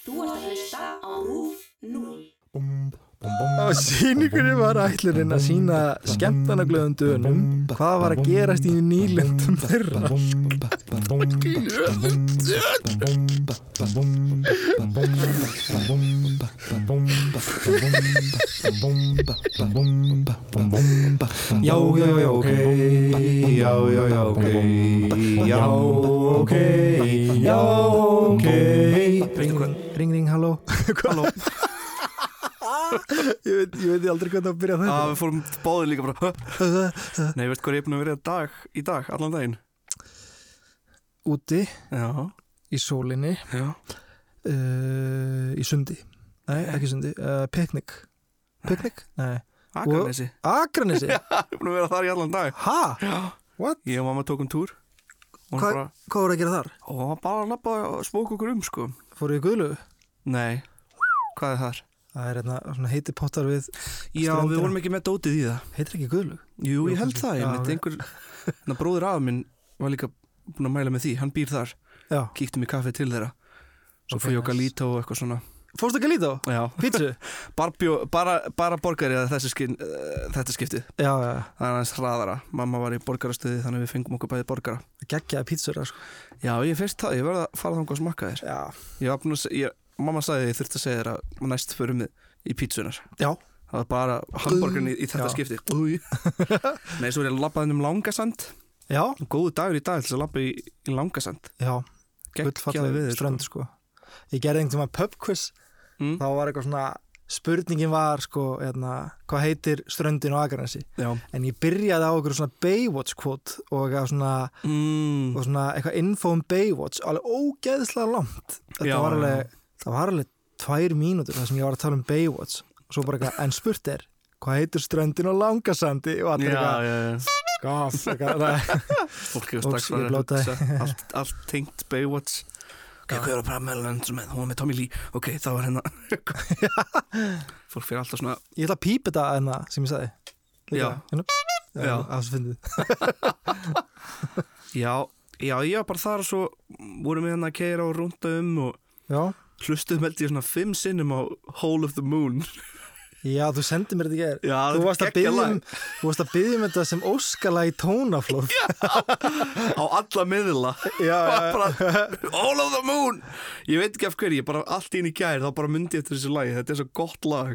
Þú ert að hlusta á RÚF 0. Á síningunni var ætlurinn að sína skemmtanaglöðum dönum hvað var að gerast í nýlendum þeirra. Já, já, já, ok Já, já, já, ok Já, ok Já, ok Ring, ring, ring, halló. Halló Ég veit, ég aldrei hvernig að byrja Já, þetta. við fórum báðið líka bara Nei, veit hvað ég er búin að vera dag, í dag, allan daginn Úti, Já, í sólinni, uh, í sundi. Nei, ekki sundi, uh, piknik. Piknik? Nei. Akranesi Akranesi? Já, ég er búin að vera þar í allan dag Ha? Já What? Ég og mamma tókum túr Hvað voru að gera þar? og hann bara að lappa og spóka okkur um, sko Fóruðu í Guðlu? Nei, hvað er þar? Það er hérna svona heiti pottar við, Já, Ströndina. við vorum ekki með dótið í það heitir ekki Guðlu? Jú, ég held það, ég ok. einhver Ná, bróður af minn var líka búin að mæla með því Hann býr þar, Já. kíktum í kaffi til þeirra Svo Ok, fór ég okkar lító og eitthvað svona Fórstu líta á? Já, Pítsu? bara, bara, bara borgari að þessi skin, uh, þetta skiptið já, já. Það er aðeins hraðara Mamma var í borgarastöði þannig við fengum okkur bæði borgara Geggjaði pítsur, sko. Já, ég fyrst það, ég verði að fara þangað mamma sagði ég þurfti að segja þér að næst förum við í pítsunar Já. Það var bara hamburgerin í, í þetta Já. skipti. Nei, svo er ég að labbaði um langasand Já, Góðu dagur í dag til þess að labba í, í langasand já. Gullfalleg veður, strönd, sko. Ég gerði einhvern tíma pub quiz. Mm. Þá var eitthvað svona, spurningin var, sko, hérna, hvað heitir ströndin Akranesi? Já En ég byrjaði á okkur svona Baywatch quote og eitthvað svona, mm. og svona eitthvað info um Baywatch, alveg ógeðslega langt. Þetta Já, var alveg, það var alveg tvær mínútur þar sem ég var að tala um Baywatch. Og svo bara eitthvað, en spurt er, hvað heitir ströndin á Langasandi? Og allir Já, eitthvað, já, já. Fólk hefur strax allt, allt tengt Baywatch Ok, hvað er að Pamela Anderson með? Hún var með Tommy Lee Ok, það var hérna Fólk fyrir alltaf svona Ég ætla að pípa þetta enna sem ég sagði Líka, Já. hérna. Já, Já. það Já, já, var bara þar og svo vorum við hérna að keira og rúnda um og Já, hlustuðum held ég svona fimm sinnum á Hole of the Moon. Já þú sendið mér þetta í gerð Já, Þú þetta varst að er geggjað byggja lag. um Þú varst að byggja um þetta sem óskala í tónaflóð. Já, á alla miðla. Já, bara, Hole of the Moon! Ég veit ekki af hverju, ég bara allt inn í gær þá bara myndi ég eftir þessu lagi, þetta er svo gott lag.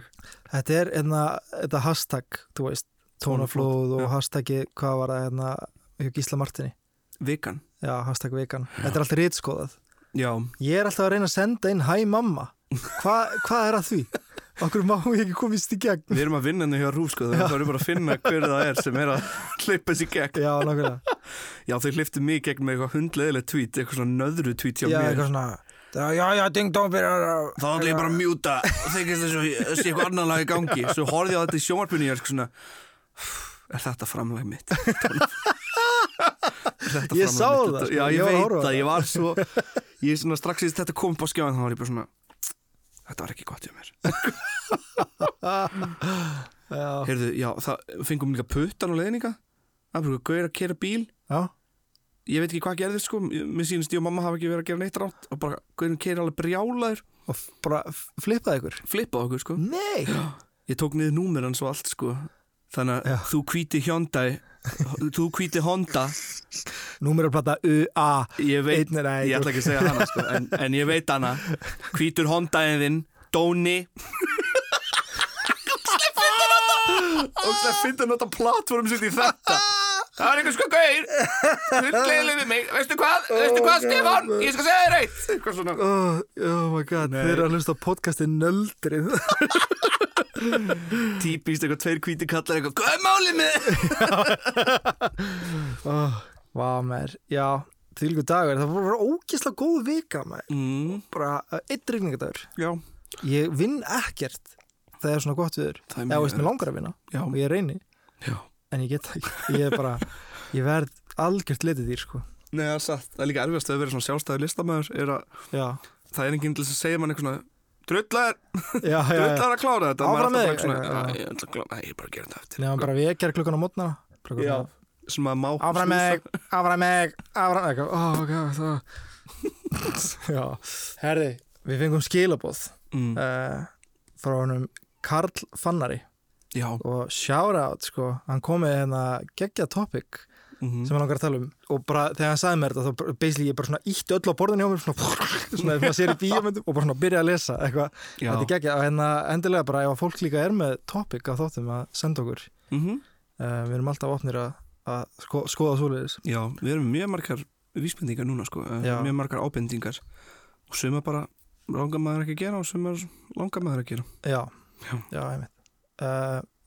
Þetta er hérna, þetta hashtag Þú veist, tónaflóð og já. hashtagi Hvað var það hérna hjá Gísla Martini? Vikan. Já, hashtag vegan Þetta er alltaf rítskoðað Já, Ég er alltaf að reyna að senda inn Hæ mamma Hva, Hvað er að því? Okkur má ég ekki komist í gegn við erum að vinna henni hjá Rú sko, þá erum bara að finna hver það er sem er að hleypa þessi gegn Já, nákvæmlega Já, þau hliftu mig gegn með eitthvað hundleðilegt tweet, eitthvað svona nöðru tweet hjá Já, mér svona Já, já, ding dong byrjar að Þá ætla ég bara að mjúta og þykist þess að sé eitthvað annan lag í gangi Svo horfði ég á þetta í sjónvarpunni ég er svona Er þetta framlag mitt? Þetta Ég sá mitt? það, sko, Já, ég ég að veit það. ég var svo Ég er svona strax í þetta kom upp á skjáðan þá var ég bara svona Þetta var ekki gott hjá mér. Heyrðu, já, það fengum líka puttan og leðninga Það er bara gauðir að kera bíl. Já, Ég veit ekki hvað gerðist sko. Mér sýnist ég og mamma hafa ekki verið að gera neitt rátt Og bara gauðin kera alveg brjálaður. Og bara flippaði ykkur? Flippa okkur sko. Nei. Ég tók niður númer hans og allt sko. Þannig að þú hvíti Hyundai Þú hvíti Honda. Númerarplata U-A Ég veit, er að ég ætla ekki að segja hana sko En, en ég veit hana. Hvítur Hondainn þinn Dóni. Og það finnir nota platform sitt í þetta. Það var einhver sko gauðir Hundleiðileg við mig. Veistu hvað, veistu hvað Stefán? Ég skal segja þér eitt. Oh, oh my god, Nei. þeir eru að hlusta á podcastin Nöldrið Típist eitthvað tveir hvíti kallar eitthvað Hvað er málið með oh, Vá mér, já Þvílgu dagur, það var bara ógislega góð vika maður. mm, Bara uh, einn regningadagur Já, Ég vinn ekkert Það er svona gott viður það er Eða veist, mér langar að vinna Já, og ég reyni. Já. En ég get það ekki. Ég er bara, ég verð algjört letið dýr sko. Nei, það er satt. Það er líka erfiðast að vera svona sjálfstæði listamæður er það er enginn til að segja mann eitthvað svona drullar, drullar að klára þetta Áfram með þig. bara Já, svona, já. "Æ, ég ætla að klára, nei, ég er bara að gera þetta eftir Nefnum bara vekjar klukkan á Já, sem að má Áfram áfram mig, áfram mig Ó, ok, það? Já, herði við fengum skilaboð mm. uh, frá honum Karl Fannari. Já. Og shout out sko, hann kom með hérna geggja topic mm sem hann langar að tala um. Og bara þegar hann sagði mér þetta þá basically ég bara svona ítti öll á borðinu hjá mér svona, svona maður sér í bíómyndum og bara svona byrja að lesa eitthvað, þetta er geggja og hérna endilega bara ef að fólk líka er með topic af þáttum að senda okkur mm uh, við erum alltaf opnir að, að sko, skoða svoleiðis. Já, við erum mjög margar vísbendingar núna sko, eh, Já. mjög margar ábendingar. Og suma bara langar maður ekki að gera og suma langar maður að gera. Já, Já. já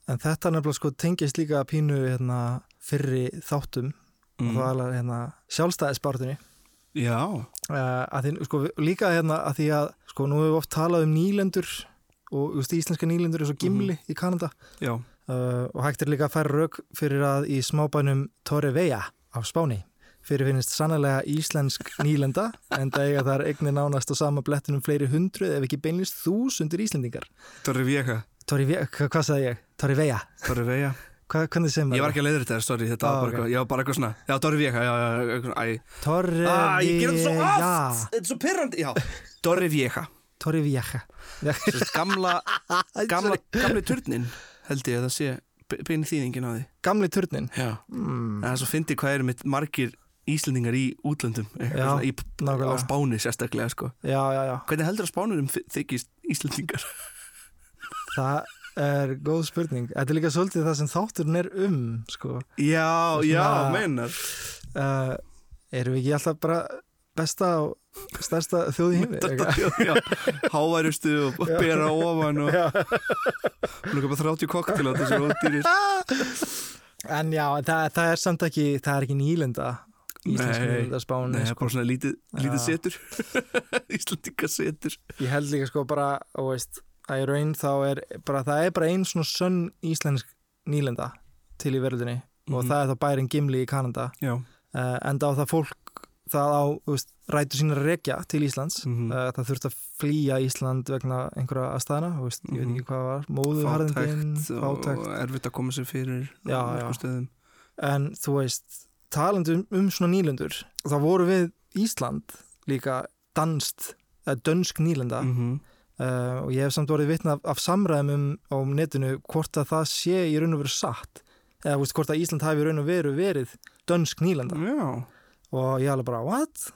en þetta nefnilega sko tengist líka pínu hérna fyrri þáttum og mm. það er hérna sjálfstæðisbartunni Já, uh, því, sko, líka hérna að því að sko, nú hefur við oft talað um nýlendur og just, íslenska nýlendur er svo gimli í Kanada. Já, uh, og hægt er líka að færa rauk fyrir að í smábænum Torrevella á Spáni fyrir finnist sannlega íslensk nýlenda en það eiga þar eignir nánast á sama blettunum fleiri hundruð ef ekki beinlist þúsundur íslendingar. Torri Vieja. Torrevella, hvað sagði ég? Torrevella, Torri Veja Hva, hvernig segir maður? Ég var ekki að leiður þetta, sorry, þetta var bara eitthvað, ég var bara eitthvað svona Já, Torri Vieja, já, já, eitthvað, æ. Torrevella Ah, ég ger þetta svo oft, þetta er svo pyrrandi Já, Torri Vieja Torrevella Sérst, gamla, gamla, gamli turnin held ég að það sé be- bein þýðingin á því. Gamli turnin Já, mm, en svo fyndi hvað eru mitt margir Íslendingar í útlöndum eitthvað svona í, á. Spáni sérstaklega sko. Já, já, já. Hvernig heldur að Spánurum þykist Íslendingar? Það er góð spurning. Þetta er líka svolítið það sem þátturinn er um, sko. Já, Svona- já, meinar Uh, erum við ekki alltaf bara besta og stærsta þjóð í heimi? Háværustu og bera ofan og. Lúka bara 30 koktel á þessu ódýrir En já, það, það er samt ekki, það er ekki nýlenda, nýlenda spáni. Nei, það er Sko. bara svona lítið, lítið setur Íslendingasetur Ég held líka sko bara, og veist, að í raun þá er bara, það er bara ein svona sönn íslensk nýlenda til í verðinni og Mhm. það er þá bærin Gimli í Kanada. Uh, enda á það fólk það á veist, rætur sínar að rekja til Íslands Mhm. uh, það þurft að flýja Ísland vegna einhverja aðstæðana þú veist, ég veit Mhm. ekki hvað var móðuharðindin, fátækt og erfitt að koma sér fyrir Já, já. en þú veist, talandi um, svona nýlendur þá voru við Ísland líka danst eða dönsk nýlenda Mhm. Uh, og ég hef samt vorið vitna af, af samræðum á netinu hvort að það sé í raun og veru satt. Eða veist, hvort að Ísland hafi í raun og veru verið dönsk nýlenda Já, og ég alveg bara, what?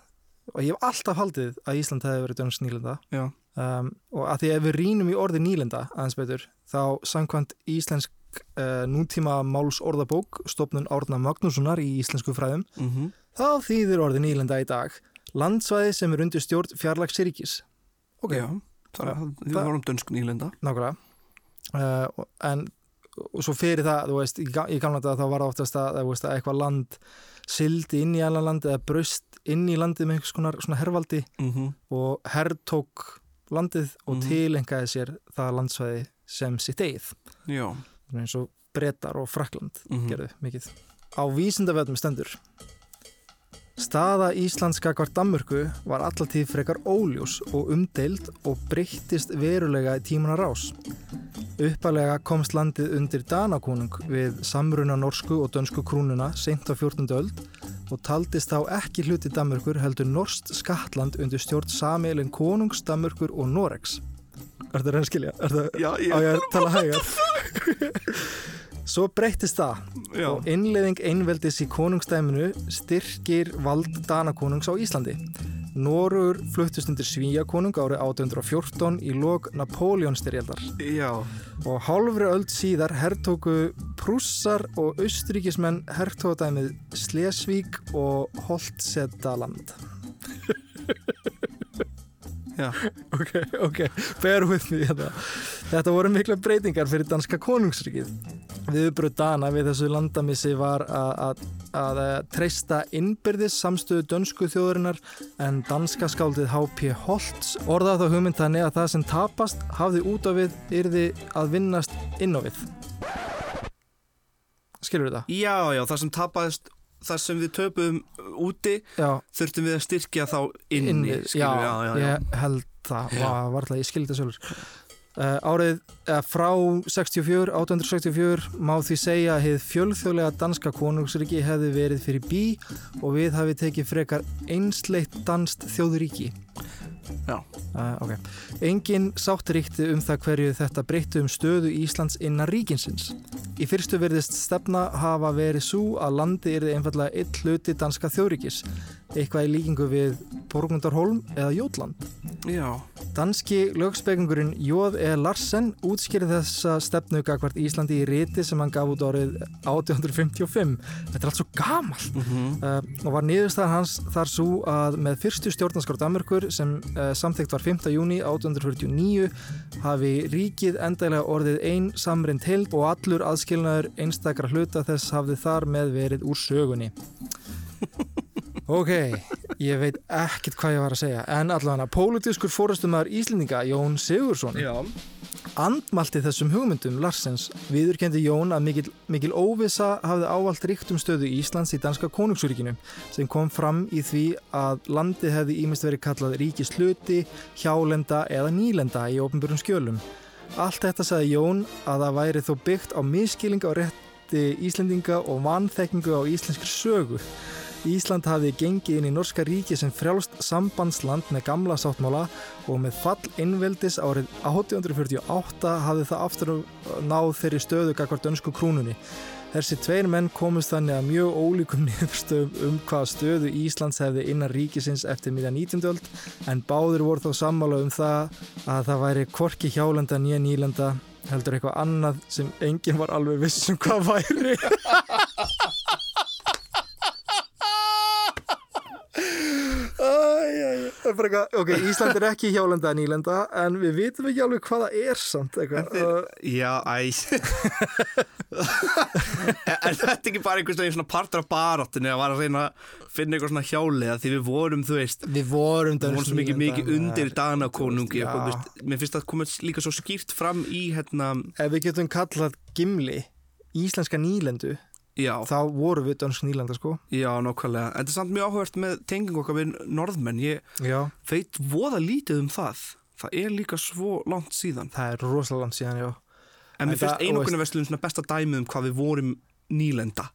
og ég hef alltaf haldið að Ísland hefði verið dönsk nýlenda já, um, og að því ef við rínum í orði nýlenda aðeins betur, þá samkvæmt íslensk uh, nútíma máls orðabók stofnun Árna Magnússonar í íslensku fræðum, mhm, þá þýðir orði nýlenda í dag landsvæði sem er undir stjórn fjarlags Sirikis ok, við vorum dönsk nýlenda nákvæmlega. Uh, en og svo fyrir það, þú veist, í, ga- í gamla dag þá var það oftast að, veist, að eitthvað land sildi inn í annan land eða braust inn í landið með einhvers konar svona hervaldi mhm, og herrtók landið og Mhm. tilengaði sér það landsvæði sem sitt eigið. Eins og brettar og frakland mhm, gerðu mikið. Á vísindavöldum stendur Staða Íslands gagvart Danmörku var allatíð frekar óljós og umdeild og breyttist verulega í tímana rás. Uppalega komst landið undir Danakonung við samruna norsku og dönsku krúnuna seint á 14. öld og taldist þá ekki hluti Danmörkur heldur Norst Skatland undir stjórn sameilin konungs, Danmörkur og Noregs. Er þetta reyna að skilja? Er það, Já, á ég að tala hægar? Svo breyttist það já, og innleiðing einveldis í konungstæminu styrkir vald Danakonungs á Íslandi. Norur fluttist undir Svíakonung árið 1814 í lok Napoleonstyrjaldar já, og hálfri öld síðar herrtóku Prússar og Austríkismenn herrtóðdæmið Slesvík og Holtsedaland. já, Ok, ok, bear with me þetta. Þetta voru mikla breytingar fyrir danska konungsrikið. Viðbröð Dana við þessu landamissi var að, að, að eh, treysta innbyrðis samstöðu dönsku þjóðurinnar en danska skáldið H.P. Holtz orðað þá hugmynd þannig að það sem tapast hafði út á við yrði að vinnast inn á við. Skilur þetta? já, já, það sem tapaðist það sem við töpuðum úti Já, þurftum við að styrkja þá inni, skilur já, já, ég held það. Vá, varla, ég skildi þetta sjálfur uh, árið uh, frá 64, 1864 má því segja að hið fjölþjóðlega danska konungsriki hefði verið fyrir bí og við hafi tekið frekar einsleitt danst þjóðuríki. Uh, ok. Engin sáttaríkti um það hverju þetta breytti um stöðu Íslands innan ríkinsins. Í fyrstu verðist stefna hafa verið svo að landi er einfallega eitt hluti danska þjóríkis, eitthvað í líkingu við Borgundarholm eða Jótland. Já. Danski lögspekingurinn Jóð E. Larsen útskýrði þessa stefnu gagvart Íslandi í riti sem hann gaf út árið 1855. Þetta er allt svo gamalt uh, og var niðurstað hans þar svo að með fyrstu stjórnarskrá Danmörkur sem uh, samþygt var 5. júni 1849 hafi ríkið endælega orðið ein samrind held og allur aðskilnaður einstakra hluta þess hafði þar með verið úr sögunni. Ok, ég veit ekkert hvað ég var að segja en allavega, pólitískur fórastumar Íslendinga Jón Sigursson Já. andmalti þessum hugmyndum Larsens viðurkendi Jón að mikil, mikil óvisa hafði ávalt ríkt um stöðu Íslands í danska konungsúríkinu sem kom fram í því að landið hefði ímest verið kallað ríkis hluti, hjálenda eða nýlenda í ofnbjörnum skjölum. Allt þetta sagði Jón að það væri þó byggt á miskiling á rétti Íslendinga og vanþekkingu á íslenskri sögu. Ísland hafði gengið inn í Norska ríki sem frjálst sambandsland með gamla sáttmála og með fall innveldis árið 1848 hafði það aftur náð þeirri stöðu gagvart dönsku krúnunni. Þessi tveir menn komist þannig að mjög ólíkum niðurstöðum um hvaða stöðu Íslands hefði innan ríkisins eftir miðja 19. öld en báður voru þó sammála um það að það væri korki hjálenda nýja nýlenda heldur eitthvað annað sem enginn var alveg viss um hvað væri. Æ, bara eitthvað, ok, Ísland er ekki hjálenda en nýlenda en við vitum ekki alveg hvað það er samt eitthvað. Uh, Já, æ Er er þetta ekki bara einhvers veginn svona partur af baráttunni að var að reyna að finna eitthvað svona hjálega því við vorum, þú veist við vorum við vorum svo mikið, mikið undir Já. Danakonungi og, veist, mér finnst það komið líka svo skýrt fram í hérna, Ef við getum kallað Gimli íslenska nýlendu, já, þá vorum við dönsk nýlenda sko. já, nákvæmlega. En þetta er samt mjög áhugavert með tengingu okkar við norðmenn. Ég Já. veit voða lítið um það. Það er líka svo langt síðan. Það er rosalega langt síðan, já. en mér En finnst það- einokunarverslun svona besta dæmið um hvað við vorum nýlenda.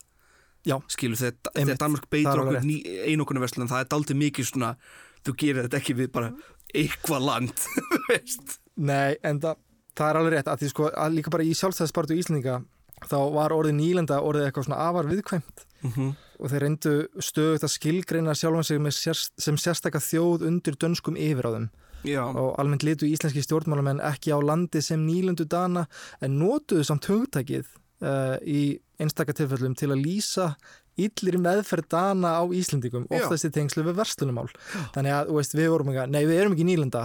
Já. skilur þegar, Danmark beitur okkur ný, einokunarverslun það er daldið mikið svona þú gerir þetta ekki við bara eitthvað land veist. Nei, en það, það er alveg rétt að því sko, að líka bara í sjálfstæðspartu Íslendinga þá var orðið nýlenda orðið eitthvað svona afar viðkvæmt. Mm og þeir reyndu stöðugt að skilgreina sjálfan sig sérst, sem sérstakka þjóð undir dönskum yfiráðum og almennt litu íslenski stjórnmálamenn ekki á landi sem nýlendu dana en notuðu samt hugtakið uh, í einstaka tilfellum til að lýsa illir meðferð dana á Íslendingum, Já. oftast í tengslu við verslunumál. Þannig að, veist, við vorum ekki, nei, við erum ekki nýlenda,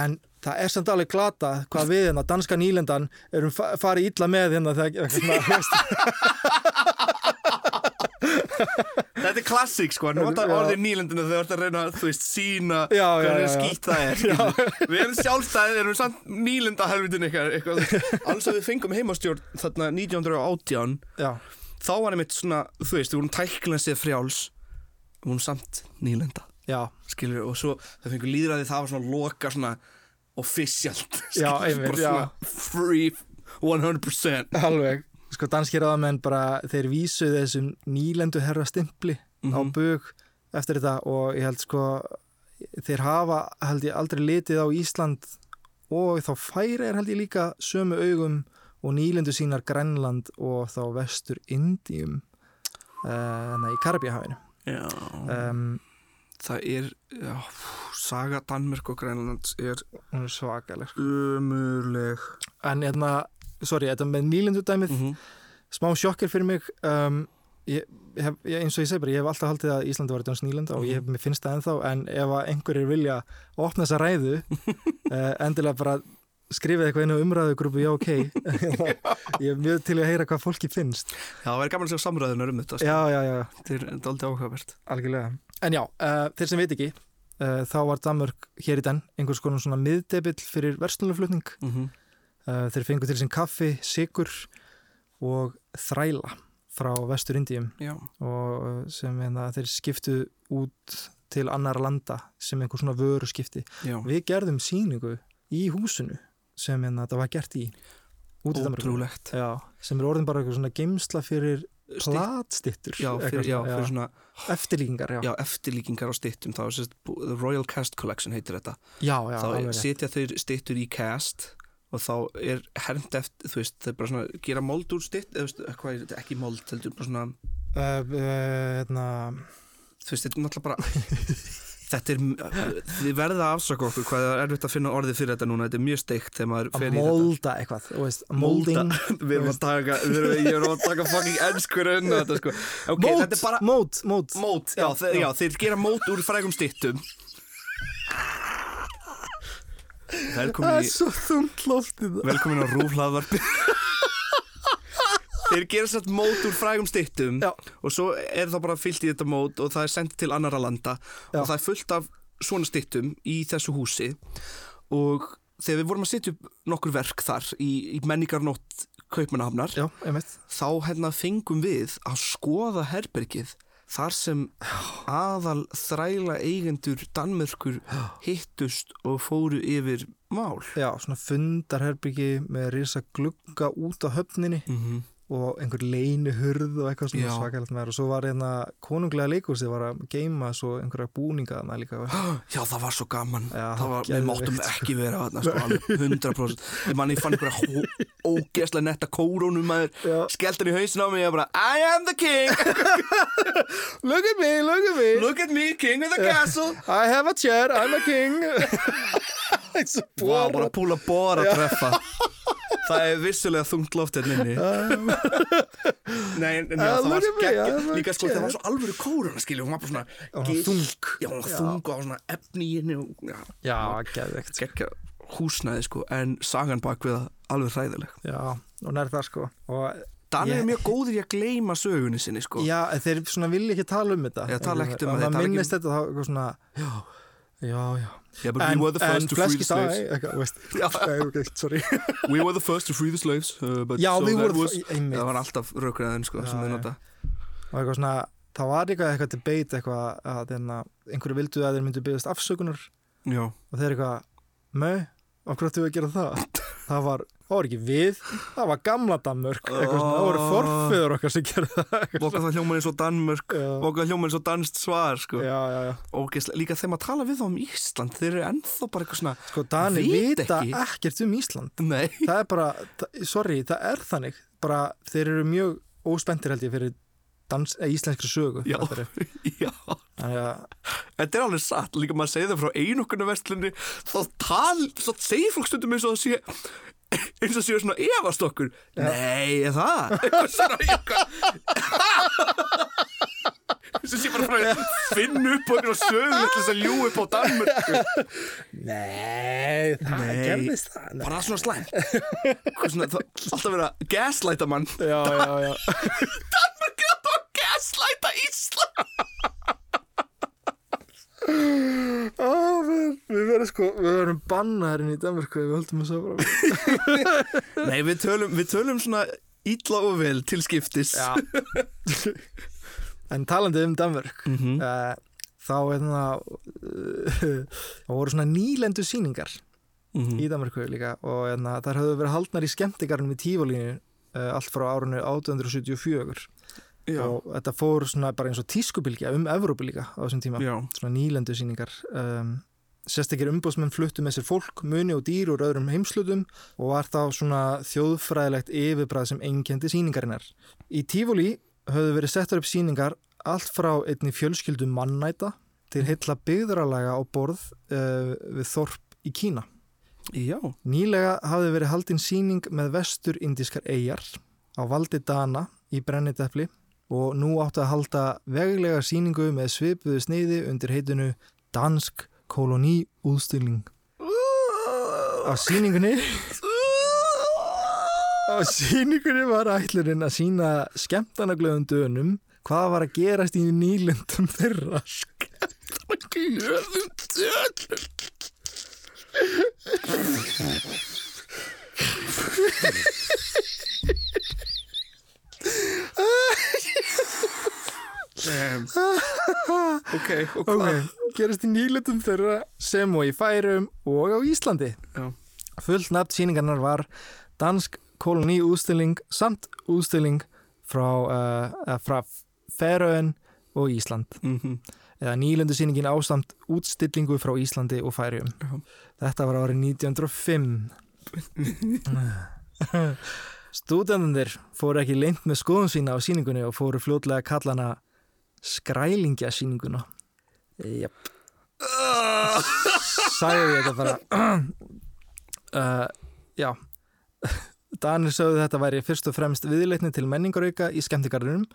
en það er samt alveg glata hvað við hérna, danska nýlendan, erum fa farið illa með hérna þegar, þetta er klassík sko nota Já. orðið nýlendinu þegar þú ert að reyna að þú veist sína Já, já, hvernig já, já. skýtt það er skilur. við erum sjálfstæðið, erum samt nýlenda helvitin eitthvað, eitthvað. alls að við fengum heimastjórn þarna 1918 já, þá var einmitt svona, þú veist, við vorum tæklan sér frjáls við vorum samt nýlenda já, skilur, og svo það fengur líðræði það var svona loka svona officialt. Free 100% alveg. Sko, danski ráðamenn bara, þeir vísuðu þessum nýlendu herra stimpli á Mhm. bug eftir þetta og ég held sko þeir hafa held ég aldrei litið á Ísland og þá færi er held ég líka sömu augum og nýlendu sínar Grænland og þá vestur Indíum uh, í Karabíahafinu. Já, um, það er já, saga Danmörk og Grænlands er er svakaleg sko. umurleg en hérna, sorry, þetta með nýlendu dæmið mm -hmm. smá sjokkir fyrir mig um, ég, hef, ég, eins og ég segi bara, ég hef alltaf haldið að Íslandi var dönsk nýlenda og ég, mér finnst það ennþá en ef einhverjir vilja opna þessa ræðu uh, endilega bara skrifið eitthvað inn á umræðugrúpu já ok. Ég er mjög til að heyra hvað fólki finnst. Já, það væri gaman að sjá samræðunar um þetta sko. já, já, já, þetta er aldrei áhugavert. Algjörlega en já, uh, þeir sem veit ekki uh, þá var Danmörk hér í den einhvers konar svona miðdebill fyrir verslunarflutning. Mm -hmm. uh, þeir fengu til sin kaffi, sigur og þræla frá vestur Indíum og sem hérna, þeir skiptu út til annara landa sem einhver svona vöru skipti. já, Við gerðum síningu í húsinu sem hérna, þetta var gert í út í Já, sem er orðin bara eitthvað svona geimsla fyrir platstittur já, fyrir, já, fyrir svona eftirlíkingar, já, já, eftirlíkingar á styttum þá er sérst The Royal Cast Collection heitir þetta. Já, já, þá alveg setja þeir styttur í cast og þá er hermt eftir þú veist, þeir bara svona gera mold úr stytt eða veist, hvað er þetta, ekki mold, heldur bara svona Uh, uh, hérna, þú veist, þetta er náttúrulega bara þetta er, þið verða að afsaka okkur hvað er erfitt að finna orðið fyrir þetta núna. Þetta er mjög steikt þegar maður að fer í þetta. molda eitthvað, veist, molding við erum að taka, við erum, ég er að taka fucking ennskur unna þetta sko. Ok, mót, þetta bara mót, mót. Mót, já, Já, já. þeir gera mót úr frægum styttum. Það er svo þungt loftið. Velkomin á rúflaðvarpi þeir gera satt mót úr frægum styttum Já. og svo er það bara fyllt í þetta mót og það er sendt til annara landa Já. og það er fullt af svona styttum í þessu húsi og þegar við vorum að setja upp nokkur verk þar í, í já, einmitt þá hérna fengum við að skoða herbergið þar sem aðal þræla eigendur Danmörkur hittust og fóru yfir mál já, svona fundarherbyggi með risa glugga út á höfninni mm -hmm. Og einhver leini hurð og eitthvað svona svakalegt með og svo var hérna konunglega leikursi var að geima svo einhverja búninga þarna líka. Já, það var svo gaman. Já, það var, Við máttum ekki vera þarna sko, alveg 100% Ég man ég fann einhverja ógeðslega netta kórónum maður Já. skellt hann í hausin á mig og bara I am the king, Look at me, look at me. Look at me, king of the castle. I have a chair, I'm a king. Og Vá, bara púla bóra að treffa Það er vissulega þungt loft hérna inni. Nei, en já, það var a Líka sko, það var svo alvöru kóruna, skilju Hún var bara svona þung. Já, hún var þung og svona efni í henni já, geðveikt. Geggja húsnæði sko En sagan bak við það alveg hræðileg. Já, og nær það sko og Danir er mjög góðir í að gleyma sögunni sinni sko. Já, þeir svona vilja ekki tala um þetta. Já, tala ekkert um það það, ekki um- minnist þetta þá svona Já, já, já yeah, but En, we were the first to free the slaves. We were the first to free the slaves uh, but Já, við vorum einmitt. Það var alltaf raukraðin sko sem þau nota. Og eitthvað svona Það var eitthvað eitthvað debate eitthvað að þeirna, einhverju vildu að þeir myndu byggðast afsökunar. Já, og þeir eitthvað Möi, okkur ættu við að gera það Það var, það var ekki við Það var gamla Danmörk svona, Það voru Oh. forfeður okkar sem gerði það Boka það hljóman eins og Danmörk Já. Boka það hljóman eins og danst svar sko Já, já, já Ógeðslega, líka þegar maður tala við þá um Ísland þeir eru ennþá bara eitthvað svona Sko, Dani Vita ekki. ekkert um Ísland Nei, Það er bara, sorry, það er þannig bara, þeir eru mjög óspendir held ég fyrir dans, íslenskri sögu Já. já. Að, Þetta er alveg satt, líka maður segir það frá einokunna vestlunni þá tal, þá segir fólk stundum eins og það sé eins og séu svona efast okkur Nei, er það? Eitthvað sem sé bara frá að finna upp okkur og sögu til þess að ljú upp á Danmörku. Nei, það gerðist það. Nei. bara svona slæm Hvað svona, það, alltaf vera að gaslæta mann. Já, já, já Danmörk er alltaf að gaslæta Ísland Ó, við, við verðum sko, við verðum bannaðurinn í Danmarku við höldum að svo bara Nei, við tölum, við tölum svona illa og vel til skiptis En talandi um Danmörk Mhm. uh, þá hérna uh, það voru svona nýlendu sýningar Mhm. í Danmarku líka og hérna, þar höfðu verið haldnar í skemmtikarnum í Tífolínu uh, allt frá árunni 1874 Já, og þetta fór svona bara eins og tískubilgja um Evrópu líka á þessum tíma já, svona nýlendu sýningar um, sérstakir umbóðsmenn fluttu með sér fólk, muni og dýr úr öðrum heimslutum og var þá svona þjóðfræðilegt yfirbræð sem einkendi sýningarinnar. Í Tífóli höfðu verið settar upp sýningar allt frá einni fjölskyldu mannæta til heilla byggðralega á borð uh, við Þorp í Kína. já Nýlega hafði verið haldin sýning með vestur indískar eigjar á valdi Dana í Brennitepli og nú áttu að halda veglega sýningu með svipuðu sniði undir heitinu Dansk kolóní útstilling. Á sýningunni á sýningunni var ætlurinn að sína skemmtanaglöðum dönum hvað var að gerast í nýlundum þeirra. Glöðum döl um, Ok, og hvað? Ok, gerast í nýlundum þeirra sem og í Færum og á Íslandi. Já. Fullt nafn sýningarnar var Dansk kolóní útstilling samt útstilling frá, uh, frá Færöen og Ísland Mhm. eða nýlöndu sýningin ásamt útstillingu frá Íslandi og Færjum. Já. Þetta var árið 1905. Stúdendandir fóru ekki leint með skoðun sína á sýningunni og fóru fljótlega að kalla hana skrælingja sýninguna. Jep. Sæði ég þetta bara. uh, já. Danir sögðu þetta væri fyrst og fremst viðleitni til menningarauka í skemmtigarðunum.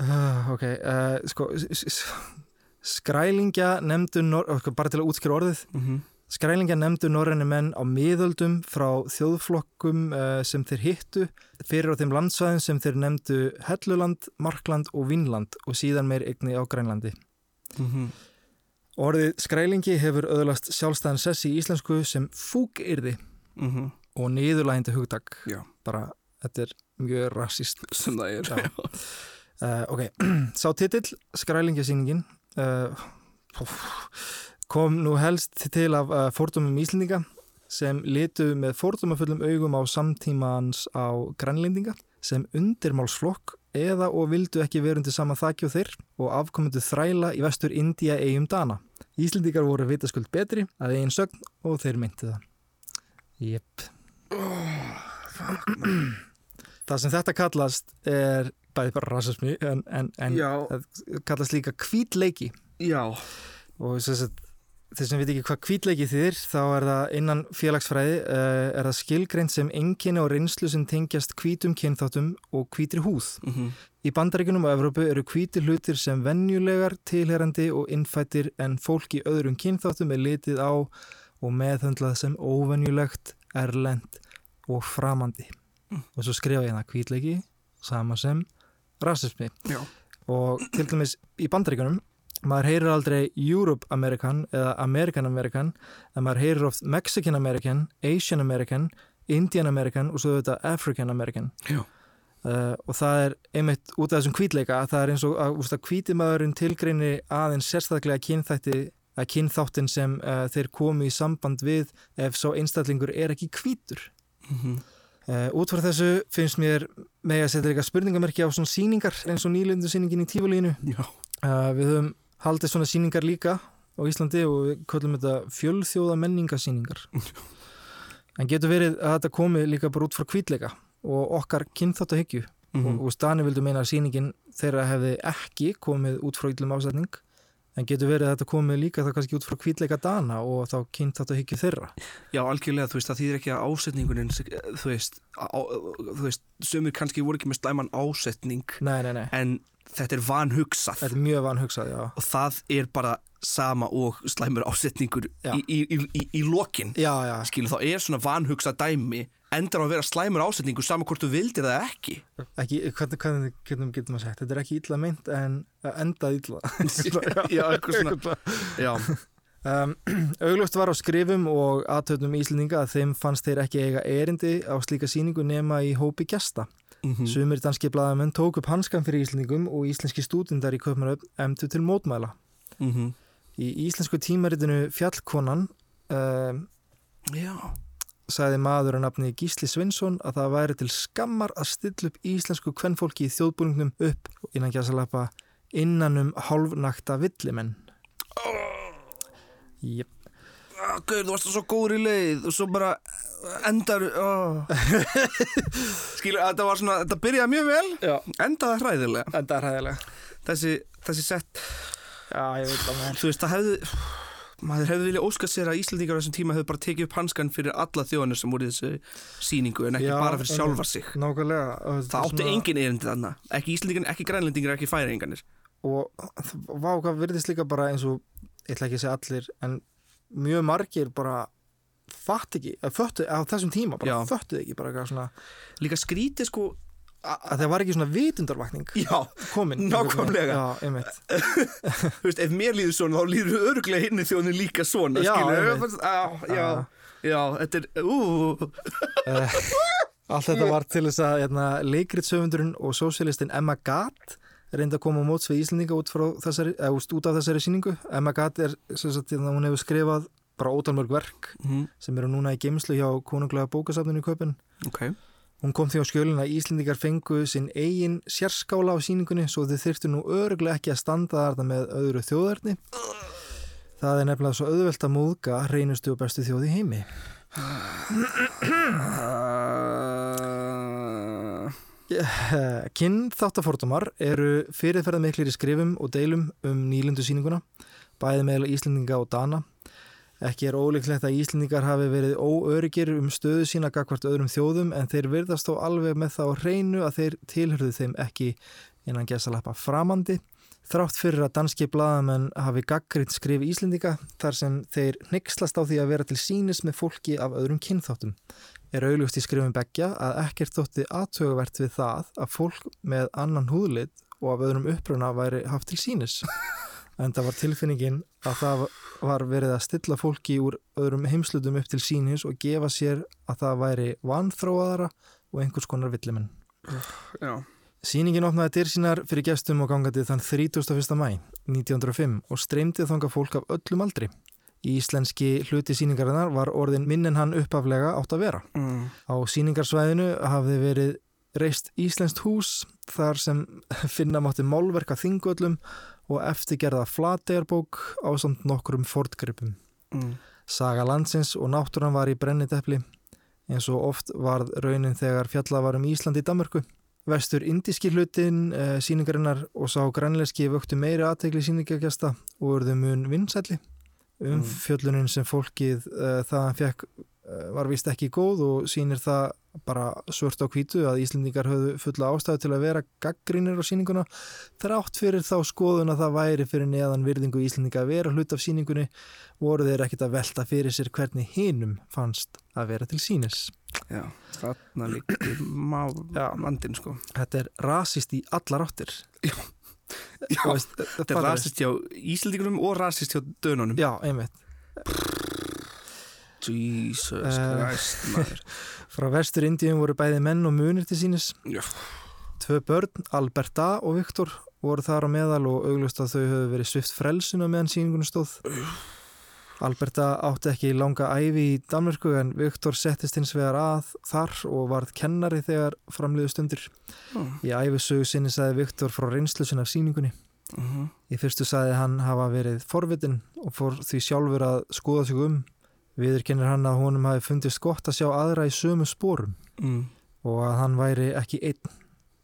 Uh, ok, uh, sko, skrælingja nefndu, bara til að útskjöra orðið, Mhm. Skrælingja nefndu norræni menn á miðöldum frá þjóðflokkum uh, sem þeir hittu fyrir á þeim landsvæðin sem þeir nefndu Helluland, Markland og Vínland og síðan meir eigni á Grænlandi. Mhm. Orðið skrælingi hefur öðlast sjálfstæðan sessi í íslensku sem fúkyrði Mhm. og niðurlægindi hugtak. Já. Bara, þetta er mjög rassist. sem það er Já. Uh, ok, sá titill, skrælingjasýningin, uh, kom nú helst til af uh, fordumum Íslendinga sem litu með fordumufullum augum á samtímans á grænlendinga sem undirmálsflokk eða og vildu ekki verundi sama þakki og þeir og afkomendu þræla í vestur India eigum Dana. Íslendingar voru vitaskuld betri að eigin sögn og þeir meinti það. Jep. Það sem þetta kallast er bæði bara rasismi en, en, en kallast líka kvítleiki Já. og þess að þeir sem veit ekki hvað kvítleiki þýðir þá er það innan félagsfræði uh, er það skilgreint sem enginni og reynslu sem tengjast hvítum kynþáttum og hvítri húð. Mhm. Í bandaríkunum og Evrópu eru hvítir hlutir sem venjulegar, tilherandi og innfættir en fólk í öðrum kynþáttum er litið á og meðhöndlað sem óvenjulegt, erlend og framandi. Og svo skrifa ég það hvítleiki sama sem rasismi. Já. Og til dæmis í bandaríkunum maður heyrir aldrei Europe American eða American American en maður heyrir oft Mexican American, Asian American, Indian American og svo þetta African American. Uh, og það er einmitt út af þessum hvítleika að það er eins og að, að hvítimaðurinn tilgreini aðeins sérstaklega kynþætti að kynþáttin sem uh, þeir komu í samband við ef svo einstaklingur er ekki hvítur. Mhm. Uh, út frá þessu finnst mér með að setja líka spurningamerki á svona síningar eins og nýlundu síningin í tífulínu. Við höfum haldið svona síningar líka á Íslandi og við köllum þetta fjölþjóða menningasíningar. en getur verið að þetta komi líka bara út frá hvítleika og okkar kynþáttahyggju Mhm. og, og Stani vildu meina að síningin þeirra hefði ekki komið út frá yllum ásetning en getur verið að þetta komið líka þá kannski út frá hvítleika Dana og þá kynþáttahyggju þeirra. Já, algjörlega, þú veist, það þýðir ekki að ásetningunin, þú veist, á, þú veist, sömur kannski voru ekki með slæman ásetning, Nei, nei, nei, en þetta er vanhugsað þetta er mjög vanhugsað, já. og það er bara sama og slæmur ásetningur í, í, í, í, í lokin. Já, já, Skilu, þá er svona vanhugsað dæmi, endar á að vera slæmur ásetningur sama hvort þú vildir það ekki. ekki, hvernig, hvernig getum, getum að sagt, þetta er ekki illa meint en endað illa. Já, eitthvað svona. Já, Um, augljóst var á skrifum og aðtöðnum Íslendinga að þeim fannst þeir ekki eiga erindi á slíka síningu nema í hópi gesta. Mhm. Sumir danski blaðamenn tók upp hanskan fyrir Íslendingum og íslenski stúdindar í Kaupmannöfn emdu til mótmæla. Mhm. Í íslensku tímaritinu Fjallkonan Já. sagði maður að nafni Gísli Svinsson að það væri til skammar að stilla upp íslensku kvennfólki í þjóðbúningnum upp innan gæsalappa innan um hálfnakta villimenn. Jep. Ah, Gauður, þú varst svo góður í leið og svo bara endar oh. Skilu, þetta var svona, þetta byrjaði mjög vel Já, endaði hræðilega enda er hæðilega. þessi, þessi sett, Já, ég veit það mér. þú veist, það hefði maður hefði viljað óskað sér að Íslandingar á þessum tíma hefði bara tekið upp hanskan fyrir alla þjóðanir sem voru í þessu síningu en ekki Já, bara fyrir sjálfa sig Nákvæmlega. og það átti svona- engin erindi þarna ekki Íslandingar, ekki grænlendingar, ekki færinganir Og vá, hvað virðist líka bara eins og, ég ætla ekki að segja allir, en mjög margir bara fatt ekki, föttu, á þessum tíma bara föttuð ekki bara eitthvað svona, líka skrítið sko að það var ekki svona vitundarvakning já, komin. Nákvæmlega. Þú veist, ef mér líður svona þá líður öruglega hinni þjóðin líka svona Já, já, já, já, þetta er Uh, allt þetta var til þess að hérna, leikritsöfundurinn og sósialistin Emma Gatt reyndi að koma á móts við Íslandinga út, þessari, eða, út af þessari síningu. Emma Gatt er, sagt, hérna, hún hefur skrifað bara ótalmörg verk Mhm, sem eru núna í geimslu hjá konunglega bókasafninu í Kaupin. ok Hún kom því á skjölin að Íslendingar fengu sinn eigin sérskála á síningunni svo þau þyrftu nú öruglega ekki að standa þarna með öðru þjóðarni. Það er nefnilega svo auðvelt að móðga reynustu og bestu þjóði heimi. Kynþáttafordumar eru fyrirferða miklir í skrifum og deilum um nýlindu síninguna, bæði meðal Íslendinga og Dana. Ekki er ólíklegt að Íslendingar hafi verið óöryggir um stöðu sína gagvart öðrum þjóðum en þeir virðast þó alveg með þá reynu að þeir tilhörðu þeim ekki innan gesalappa framandi. Þrátt fyrir að danski bladamenn hafi gaggriðt skrif Íslendinga þar sem þeir nexlast á því að vera til sínis með fólki af öðrum kynþáttum. Er auðlust í skrifum begja að ekkert þótti aðtögavert við það að fólk með annan húðlit og af öðrum uppruna væri haft til sínis. En það var tilfinningin að það var verið að stilla fólki úr öðrum heimslutum upp til sínis og gefa sér að það væri vanþróaðara og einhvers konar villimenn. Já. Sýningin opnaði dyr sínar fyrir gestum og gangandi þann 31. mæ 1905 og streymdi þanga fólk af öllum aldri. Íslenski hluti sýningarinnar var orðin minn en hann uppaflega átt að vera. Mm. Á sýningarsvæðinu hafði verið reist Íslenskt hús þar sem finna mátti málverka þingöllum og eftirgerða flategjarbók á samt nokkrum fordgripum. Mm. Saga landsins og náttúran var í brenniteppli eins og oft varð raunin þegar fjalla var um Ísland í Danmarku. Vestur indíski hlutin e, síningarinnar og sá grænleiski vöktu meiri aðtegli síningagjasta og urðu mun vinsætli. Umfjöllunin sem fólkið e, þaðan fekk e, var vist ekki góð og sínir það bara svört á kvítu að Íslendingar höfðu fulla ástæðu til að vera gaggrínir á síninguna þrátt fyrir þá skoðun að það væri fyrir neðan virðingu Íslendinga að vera hlut af síningunni voru þeir ekkit að velta fyrir sér hvernig hinum fannst að vera til sínis. Já, þarna líkir má Já. vandinn sko. Þetta er rasist í allar áttir. Já. Já, veist, þetta er rasist hjá Íslandingunum og rasist hjá dönunum. Já, einmitt. Jesus Eh. Christ, maður. Frá vestur Indíum voru bæði menn og munir til sínis. Já. Tvö börn, Alberta og Viktor, voru þar á meðal og auglust að þau höfðu verið svift frelsinu meðan síningunum stóð. Alberta átti ekki langa æfi í Danmörku en Viktor settist hins vegar að þar og varð kennari þegar framliðu stundir. Mm. Í æfisögu sinni sagði Viktor frá reynslu sinna af síningunni. Mhm. Í fyrstu sagði hann hafa verið forvitin og fór því sjálfur að skoða sig um. Viðurkennir hann að honum hafi fundist gott að sjá aðra í sömu spórum Mm. og að hann væri ekki einn.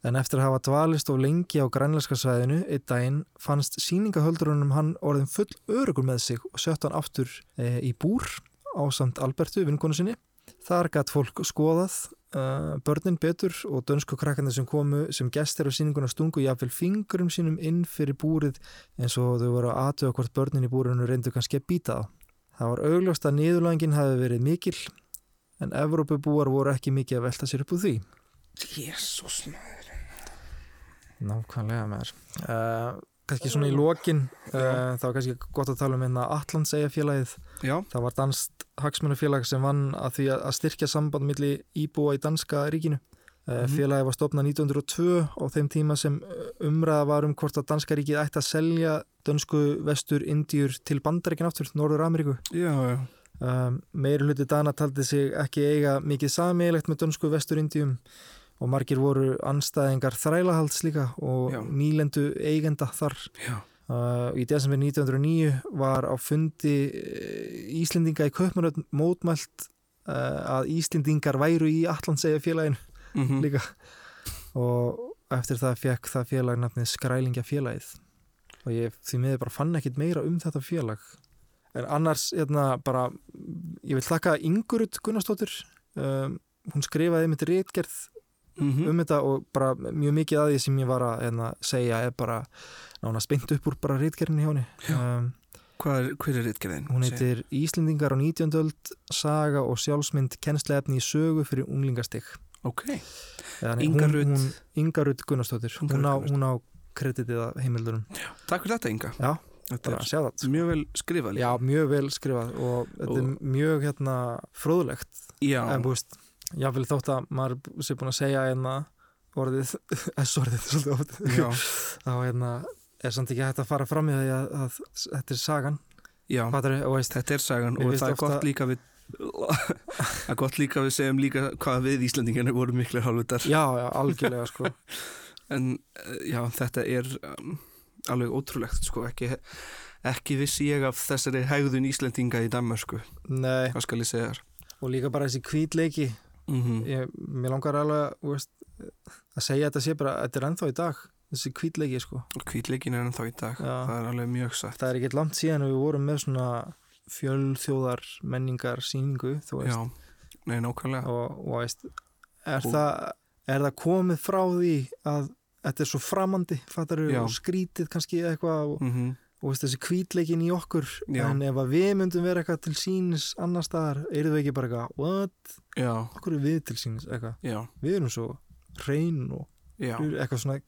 En eftir að hafa dvalist og lengi á grænleiska svæðinu einn daginn fannst síningahöldurunum hann orðin full örugur með sig og sött hann aftur e, í búr á samt Albertu, vinkonu sinni. Þar gætt fólk skoðað uh, börnin betur og dönsku krakkarnir sem komu sem gestir á síninguna stungu jafnvel fingurum sínum inn fyrir búrið eins og þau voru að aðtöða hvort börnin í búrinu reyndu kannski að býta það. Það var augljóst að niðurlængin hafi verið mikil en Evrópubúar voru ekki mikið að velta sér upp úr því. Jesus maður. Nákvæmlega með þér. Uh, kannski svona í lokin, uh, það var kannski gott að tala um einna Allandsegja félagið. Já. Það var danst hagsmunafélag sem vann að því að styrkja samband milli íbúa í danska ríkinu. Uh. Félagið var stopnað 1902 á þeim tíma sem umræða var um hvort að danska ríkið ætti að selja dönsku vestur Indíur til bandaríkin aftur, Norður Ameríku. Já, já. Um, meiri hluti Dana taldi sig ekki eiga mikið sammeilegt með dönsku vestur Indíum og margir voru anstæðingar þrælahalds líka og Já. nýlendu eigenda þar. Já. Uh, í desember 1909 var á fundi eh, Íslendinga í Kaupmannöfn mótmælt uh, að Íslendingar væru í Allandsegja félaginu Mm líka og eftir það fekk það félag nafnið Skrælingja félagið og ég því miður bara fann ekkit meira um þetta félag en annars hérna bara ég vil þakka Ingurud Gunnarsdóttir um, hún skrifaði mitt rétgerð Mhm. um þetta og bara mjög mikið að því sem ég var að hérna, segja er bara nána spennt upp úr bara rétgerðinni hjá henni um, Hvað er, hver er ritgerðin? hún heitir Íslendingar á 19. öld saga og sjálfsmynd kennsleefni í sögu fyrir unglingastig Ok. Eða, nei, Inga hún- Rut. hún- Inga Rut Gunnarsdóttir hún, hún á kreditið að heimildurum Takk fyrir þetta, Inga. já, Þetta er mjög vel skrifað líka. já, mjög vel skrifað og þetta Og- er mjög hérna fróðlegt Já. en búist, jáfnvel þótt að maður sé búin að segja hérna orðið, S-orðið svolítið oft þá hérna er samt ekki hægt að fara fram í því að, að þetta er sagan. Já. Fattarðu? og veist, Þetta er sagan og það er gott líka við Það er gott líka að við segjum líka hvað við Íslandingarnir vorum miklir hálfutar Já, já, algjörlega sko. En eh, já, þetta er um, alveg ótrúlegt sko, ekki, ekki vissi ég af þessari hegðun Íslendinga í Danmarku Nei, hvað skal ég segja þér? Og líka bara þessi hvítleiki mm ég, Mér langar alveg veist, að segja þetta sé bara Þetta er ennþá í dag, þessi hvítleiki sko. Hvítleikin er ennþá í dag, Já. það er alveg mjög satt. Það er ekkert langt síðan að við vorum með svona fjölþjóðar menningar síningu, þú veist. Já, nei, nákvæmlega. Og, og veist, er, Og- það, er það komið frá því að þetta er svo framandi fattar og skrítið kannski eitthvað og, mm og veist, þessi hvítleikin í okkur Já. en ef að við myndum vera eitthvað til sínis annar staðar, erum við ekki bara eitthvað what, Já, okkur er við til sínis eitthvað, við erum svo hrein og já, eitthvað svona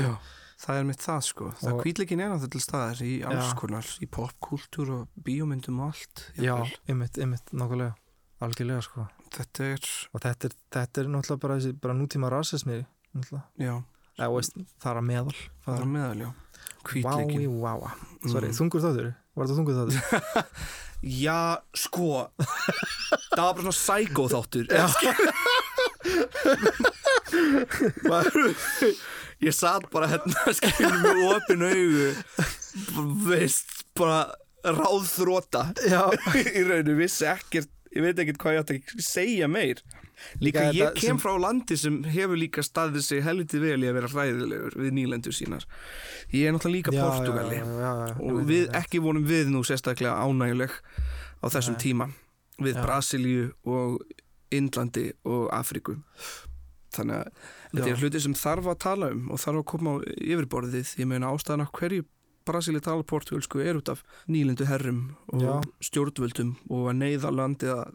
já. Það er mitt það sko, það Og- hvítleikin er náttúrulega til staðar í alls konar, í popkultúr og bíómyndum og allt já, ymmit, ymmit, nákvæmlega. Algjörlega sko. Þetta er, og þetta er, þetta er náttúrulega bara, bara nútíma rasismi náttúrulega, eða veist, það er að meðal það er á meðal, já Vái, Hvítleikin váa, sorry, Mm. þungur þáttur. Var þetta þungur þáttur? Já, sko. Það var bara svona psycho þáttur. Ég satt bara hérna skilur með opin augu veist, bara ráðþróta já, í rauninu, vissi ekkert ég veit ekkert hvað ég átti að segja meir Líka ég kem sem- frá landi sem hefur líka staðið sig helviti vel í að vera hræðilegur við nýlendur sínar. Ég er náttúrulega líka já, Portugali já, já, og við ekki vorum við nú sérstaklega ánæguleg á þessum Nei. tíma við. Brasilíu og Indlandi og Afríku. Þannig að þetta er hluti sem þarf að tala um og þarf að koma á yfirborðið. Ég meina ástæðan af hverju Brasilíu tala portugalsku er út af nýlendu herrum og stjórnvöldum og að neyða landið að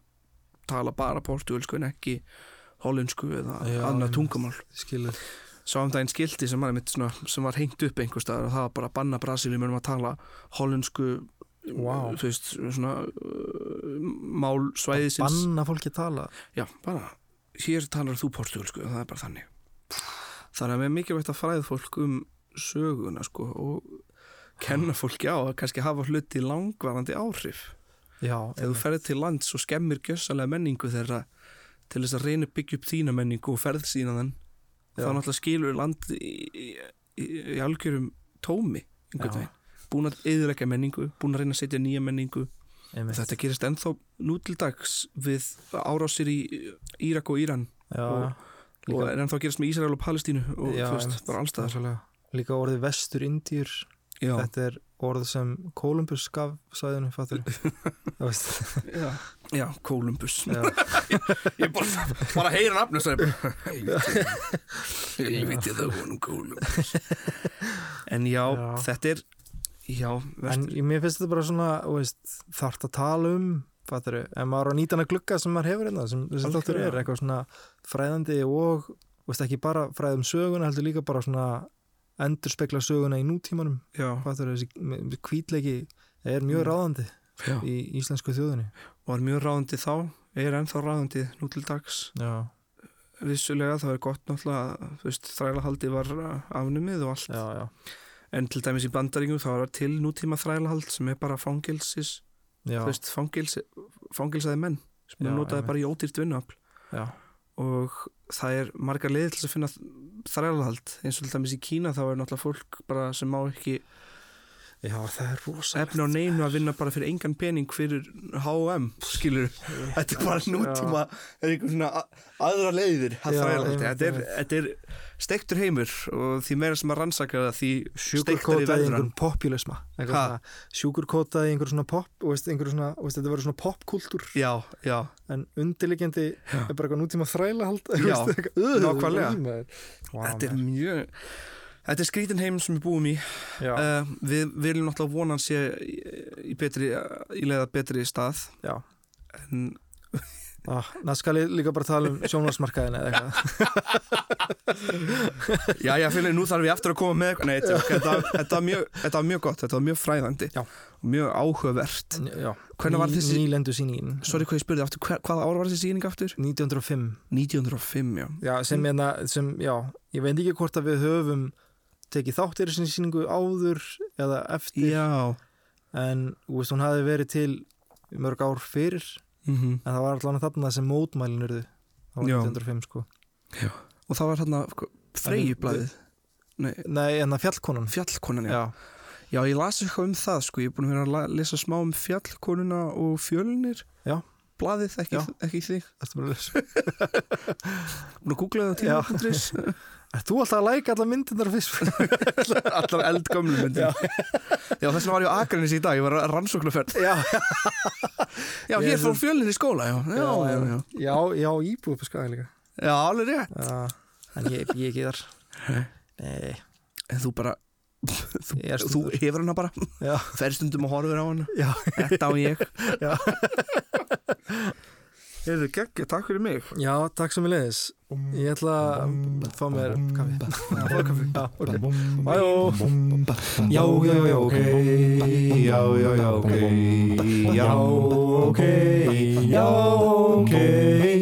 tala bara portugalsku en ekki hollensku eða Já, annað tungumál. skilur sá um daginn skildi sem var, svona, sem var hengt upp einhver staðar og það var bara að banna Brasilíum um að tala hollensku Vá. þú veist, svona uh, mál svæðisins banna fólki að tala? Já, bara, hér talar þú portugalsku og það er bara þannig. Þannig að mér er mikilvægt að fræða fólk um söguna sko og kenna fólki á að kannski hafa hluti langvarandi áhrif já, ef þú ferð til lands og skemmir gjössalega menningu þeirra til þess að reyna byggja upp þína menningu og ferð sína þann þá náttúrulega skilur land í, í, í, í algjörum tómi einhvern veginn. Búin að eðulegja menningu, búin að reyna að setja nýja menningu. Einmitt. þetta gerist ennþá nú til dags við árásir í Írak og Íran já, og- og ennþá að gerast með Ísrael og Palestínu og Já, þú veist, bara allstaðar líka orðið vestur indýr já, þetta er orð sem Columbus gaf sæðinu, fattur þú veist. Já, já, Kolumbus já, ég bara, bara heyra nafnu og sagði helviti það vonum Kolumbus en já, Já. þetta er já, en ég- mér finnst þetta bara svona þú veist, þarft að tala um fattur, en maður á nýtana glugga sem maður hefur hérna, sem þessi þáttur er eitthvað svona fræðandi og þú veist, ekki bara fræðum söguna, heldur líka bara svona endur spekla söguna í nútímanum já, fattur, þessi kvítleiki er mjög Mm. ráðandi já, í íslensku þjóðinni. Var mjög ráðandi þá er ennþá ráðandi nú til dags. Já, vissulega það er gott náttúrulega þrælahaldi var afnumið og allt. Já, já, en til dæmis í bandaringum þá var til nútíma þrælahald sem er bara fangilsis fangilsaði menn sem er notaði bara í ódýrt vinnuafl. Já, og það er margar leiðir til að finna þrælahald eins og til dæmis í Kína þá er náttúrulega fólk bara sem má ekki já, það er rosa efna á neinu að vinna bara fyrir engan pening fyrir H&M skilur þetta er bara nútíma er einhver svona aðra leiðir að Já, þrælahaldi einmitt, þetta, er- þetta er steiktur heimur og því meira sem að rannsaka það því sjúkurkótaði í verður hann einhverjum populisma Ha? sjúkurkótaði í einhverjum svona pop veist, einhverjum svona, veist, þetta verður svona popkultúr já, já, en undirliggjandi Já. er bara eitthvað nútíma þrælahald Já, nákvæmlega. þetta er mjög þetta er skrítin heim sem við búum í. Uh, við viljum náttúrulega vona hann sé í, í betri í leiða betri stað. En Ah, það skal ég líka bara tala um sjónvarsmarkaðin eða eitthvað. Já, já, fyrir nú þarf ég aftur að koma með Nei, þetta, þetta, þetta, var mjög, þetta var mjög gott, þetta var mjög fræðandi Já. og mjög áhugavert. Hvernig var þessi- nýlendu síningin Sorry hvað ég spurði aftur, hvaða ára var þessi sýning aftur? 1905 1905, já. Já, sem, hérna, sem, já, ég veit ekki hvort að við höfum tekið þáttir þessi sýningu áður eða eftir. Já, en veist, hún hafi verið til mörg ár fyrir mm en það var allavega þarna sem mótmælin var Já. 1905 sko. Og það var hérna freyjublaðið. Nei, nei, en það fjallkonan. Fjallkonan, já. já, já ég las eitthvað um það sko, ég er búin að vera að lesa smá um fjallkonuna og fjölnir. Já. blaðið, ekki, ekki þig. Ertu bara að lesa? Búin að googla það á Ert þú alltaf að læka allar myndirnar fyrst? allar eldgömlu myndin já. já, þess vegna var ég á Akranis í dag, ég var að rannsóknarferð já, já, hér er fór fjölnir í skóla já, já, já, já. já, já. Íbúið på skaga líka. Já alveg rétt. Já, en ég, ég ekki þar. Nei. nei, en þú bara þú, er þú hefur hana bara. Já, fer stundum og horfur á hana. Já. Þetta á ég. Já. Heyrðu, geggja, takk fyrir mig. Já, takk sem ég leiðis Ég ætla að fá mér kaffi Já, fá kaffi Já, ok Bæjó Já, já, já, ok Já, já, já, ok Já, ok Já, ok